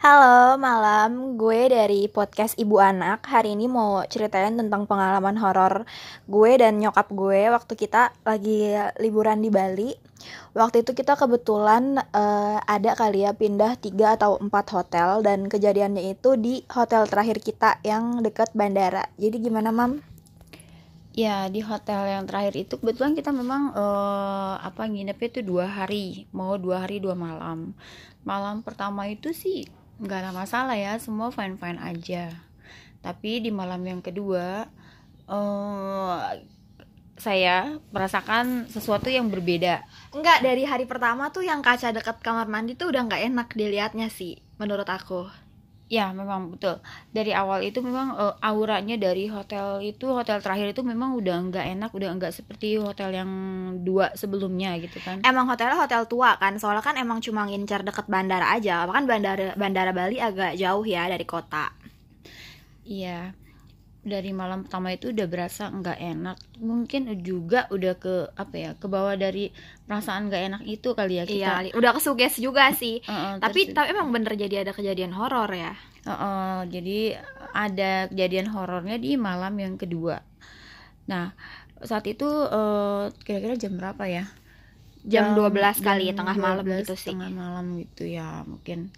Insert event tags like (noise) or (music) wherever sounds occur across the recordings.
Halo, malam. Gue dari podcast Ibu Anak. Hari ini mau ceritain tentang pengalaman horor gue dan nyokap gue waktu kita lagi liburan di Bali. Waktu itu kita kebetulan uh, ada kali ya pindah tiga atau empat hotel dan kejadiannya itu di hotel terakhir kita yang dekat bandara. Jadi gimana, Mam? Ya di hotel yang terakhir itu kebetulan kita memang uh, apa nginepnya itu dua hari, mau dua hari dua malam. Malam pertama itu sih nggak ada masalah ya semua fine fine aja tapi di malam yang kedua uh, saya merasakan sesuatu yang berbeda Enggak, dari hari pertama tuh yang kaca dekat kamar mandi tuh udah nggak enak dilihatnya sih, menurut aku. Ya, memang betul. Dari awal itu memang uh, auranya dari hotel itu hotel terakhir itu memang udah nggak enak, udah nggak seperti hotel yang dua sebelumnya gitu kan. Emang hotelnya hotel tua kan, soalnya kan emang cuma ngincar deket bandara aja. Kan bandara bandara Bali agak jauh ya dari kota. Iya dari malam pertama itu udah berasa nggak enak. Mungkin juga udah ke apa ya ke bawah dari perasaan nggak enak itu kali ya kita. iya udah kesuges juga sih. (laughs) Uh, uh, tapi tapi emang bener jadi ada kejadian horor ya? Uh, uh, jadi ada kejadian horornya di malam yang kedua. Nah saat itu uh, kira-kira jam berapa ya? Jam, jam 12 kali jam tengah malam gitu sih. tengah malam gitu ya mungkin.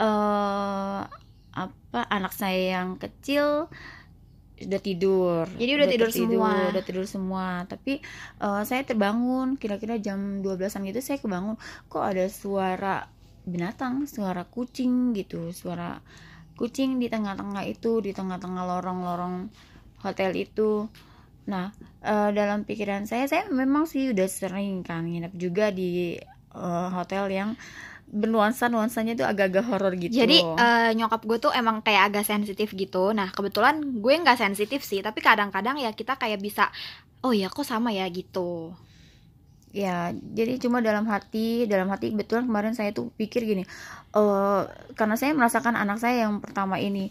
Uh, apa anak saya yang kecil udah tidur. Jadi udah, udah tidur semua. udah tidur semua. Tapi uh, saya terbangun kira-kira jam 12an gitu saya kebangun. Kok ada suara binatang suara kucing gitu suara kucing di tengah-tengah itu di tengah-tengah lorong-lorong hotel itu. Nah uh, dalam pikiran saya saya memang sih udah sering kan nginep juga di uh, hotel yang bernuansa nuansanya tuh agak-agak horor gitu. Jadi uh, nyokap gue tuh emang kayak agak sensitif gitu. Nah kebetulan gue nggak sensitif sih, tapi kadang-kadang ya kita kayak bisa, oh ya kok sama ya gitu. Ya, jadi cuma dalam hati, dalam hati kebetulan kemarin saya tuh pikir gini, uh, karena saya merasakan anak saya yang pertama ini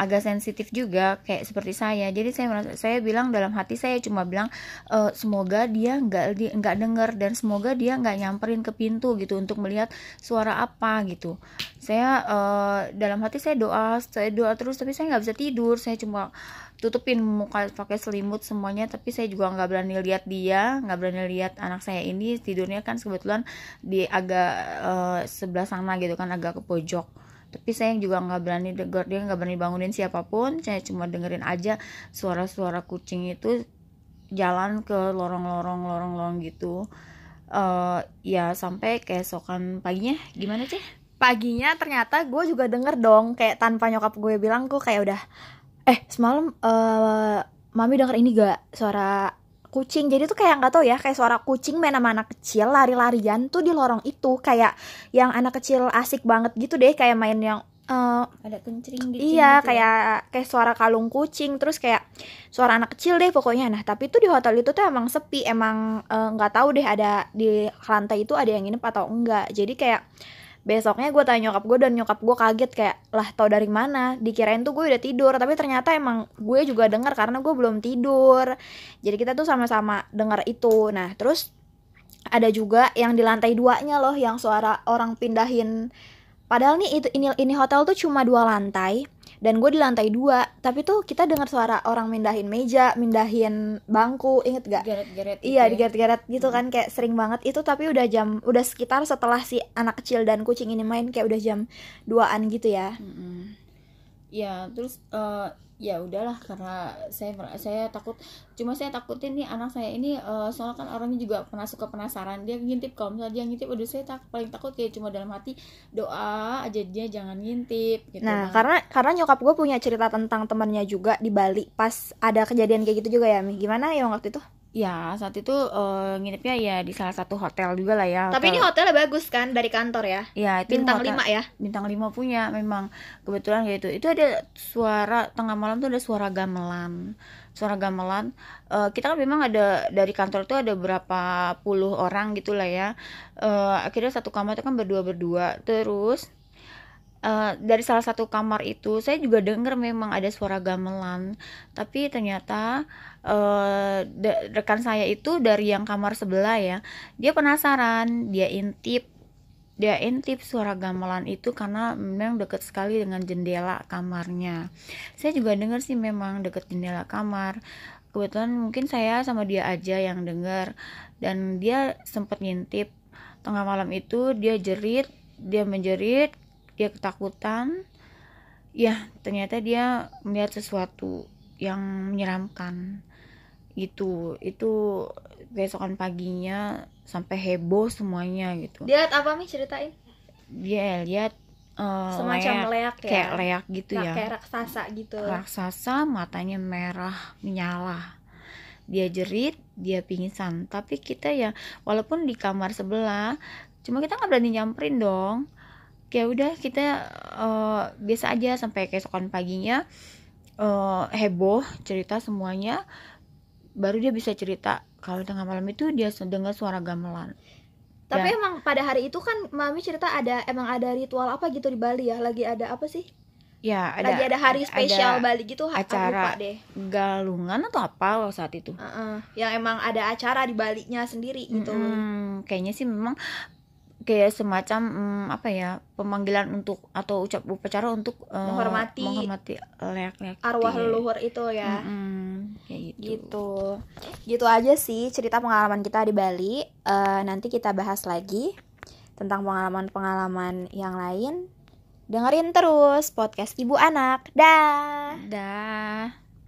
agak sensitif juga kayak seperti saya. Jadi saya merasa, saya bilang dalam hati saya cuma bilang e, semoga dia nggak nggak dengar dan semoga dia nggak nyamperin ke pintu gitu untuk melihat suara apa gitu. Saya uh, dalam hati saya doa saya doa terus tapi saya nggak bisa tidur. Saya cuma tutupin muka pakai selimut semuanya tapi saya juga nggak berani lihat dia nggak berani lihat anak saya ini. Tidurnya kan kebetulan di agak uh, sebelah sana gitu kan agak ke pojok tapi saya juga nggak berani denger dia nggak berani bangunin siapa pun. Saya cuma dengerin aja suara-suara kucing itu jalan ke lorong-lorong lorong-lorong gitu. Uh, ya sampai keesokan paginya. Gimana sih paginya ternyata gue juga denger dong kayak tanpa nyokap gue bilang gue kayak udah eh semalam uh, mami denger ini gak suara kucing. Jadi tuh kayak nggak tau ya kayak suara kucing main sama anak kecil lari-larian tuh di lorong itu. Kayak yang anak kecil asik banget gitu deh kayak main yang uh, ada kencing gitu iya gitu kayak kayak suara kalung kucing terus kayak suara anak kecil deh pokoknya. Nah tapi itu di hotel itu tuh emang sepi emang eh, nggak uh, tahu deh ada di lantai itu ada yang nginep atau enggak. Jadi kayak besoknya gue tanya nyokap gue dan nyokap gue kaget kayak lah tau dari mana? Dikirain tuh gue udah tidur. Tapi ternyata emang gue juga dengar karena gue belum tidur. Jadi kita tuh sama-sama dengar itu. Nah terus ada juga yang di lantai duanya loh yang suara orang pindahin. Padahal nih itu ini ini hotel tuh cuma dua lantai dan gue di lantai dua. Tapi tuh kita dengar suara orang mindahin meja mindahin bangku inget gak geret-geret iya gitu ya? digeret-geret gitu kan kayak sering banget. Itu tapi udah jam udah sekitar setelah si anak kecil dan kucing ini main kayak udah jam duaan gitu ya. Mm -hmm. Ya terus uh, ya udahlah karena saya saya takut cuma saya takutin nih anak saya ini uh, soalnya kan orangnya juga pernah suka penasaran dia ngintip kalau misalnya dia ngintip udah saya tak, paling takut kayak cuma dalam hati doa aja dia jangan ngintip gitu nah, nah. karena karena nyokap gue punya cerita tentang temannya juga di Bali pas ada kejadian kayak gitu juga ya Mi gimana ya waktu itu Ya saat itu uh, nginepnya ya di salah satu hotel juga lah ya. Hotel. Tapi ini hotelnya bagus kan dari kantor ya? Ya itu bintang lima ya? Bintang lima punya memang kebetulan kayak itu. Itu ada suara tengah malam tuh ada suara gamelan, suara gamelan. Uh, kita kan memang ada dari kantor tuh ada berapa puluh orang gitulah ya. Uh, akhirnya satu kamar itu kan berdua berdua. Terus Uh, dari salah satu kamar itu saya juga dengar memang ada suara gamelan. Tapi ternyata uh, rekan saya itu dari yang kamar sebelah ya dia penasaran dia intip dia intip suara gamelan itu karena memang deket sekali dengan jendela kamarnya. Saya juga dengar sih memang deket jendela kamar. Kebetulan mungkin saya sama dia aja yang dengar dan dia sempat ngintip. Tengah malam itu dia jerit dia menjerit dia ketakutan ya ternyata dia melihat sesuatu yang menyeramkan gitu. Itu besokan paginya sampai heboh semuanya gitu. Dia lihat apa nih ceritain? Dia lihat uh, semacam leak, ya? Kayak leak gitu Nah, ya. kayak raksasa gitu. Raksasa matanya merah menyala. Dia jerit dia pingsan. Tapi kita ya walaupun di kamar sebelah cuma kita nggak berani nyamperin dong kayak udah kita uh, biasa aja sampai keesokan paginya uh, heboh cerita semuanya baru dia bisa cerita kalau tengah malam itu dia dengar suara gamelan tapi Ya. emang pada hari itu kan mami cerita ada emang ada ritual apa gitu di Bali ya lagi ada apa sih ya ada lagi ada hari spesial ada Bali gitu acara. lupa deh galungan atau apa saat itu Heeh. yang emang ada acara di Balinya sendiri gitu Mm-mm, kayaknya sih memang kayak semacam mm, apa ya pemanggilan untuk atau ucap upacara untuk eh, Menghormati. menghormati leak-leak arwah di- leluhur itu ya. Mm-mm, kayak gitu. gitu. Gitu aja sih cerita pengalaman kita di Bali. Eh, nanti kita bahas lagi tentang pengalaman-pengalaman yang lain. Dengerin terus podcast ibu anak. Dah. Dah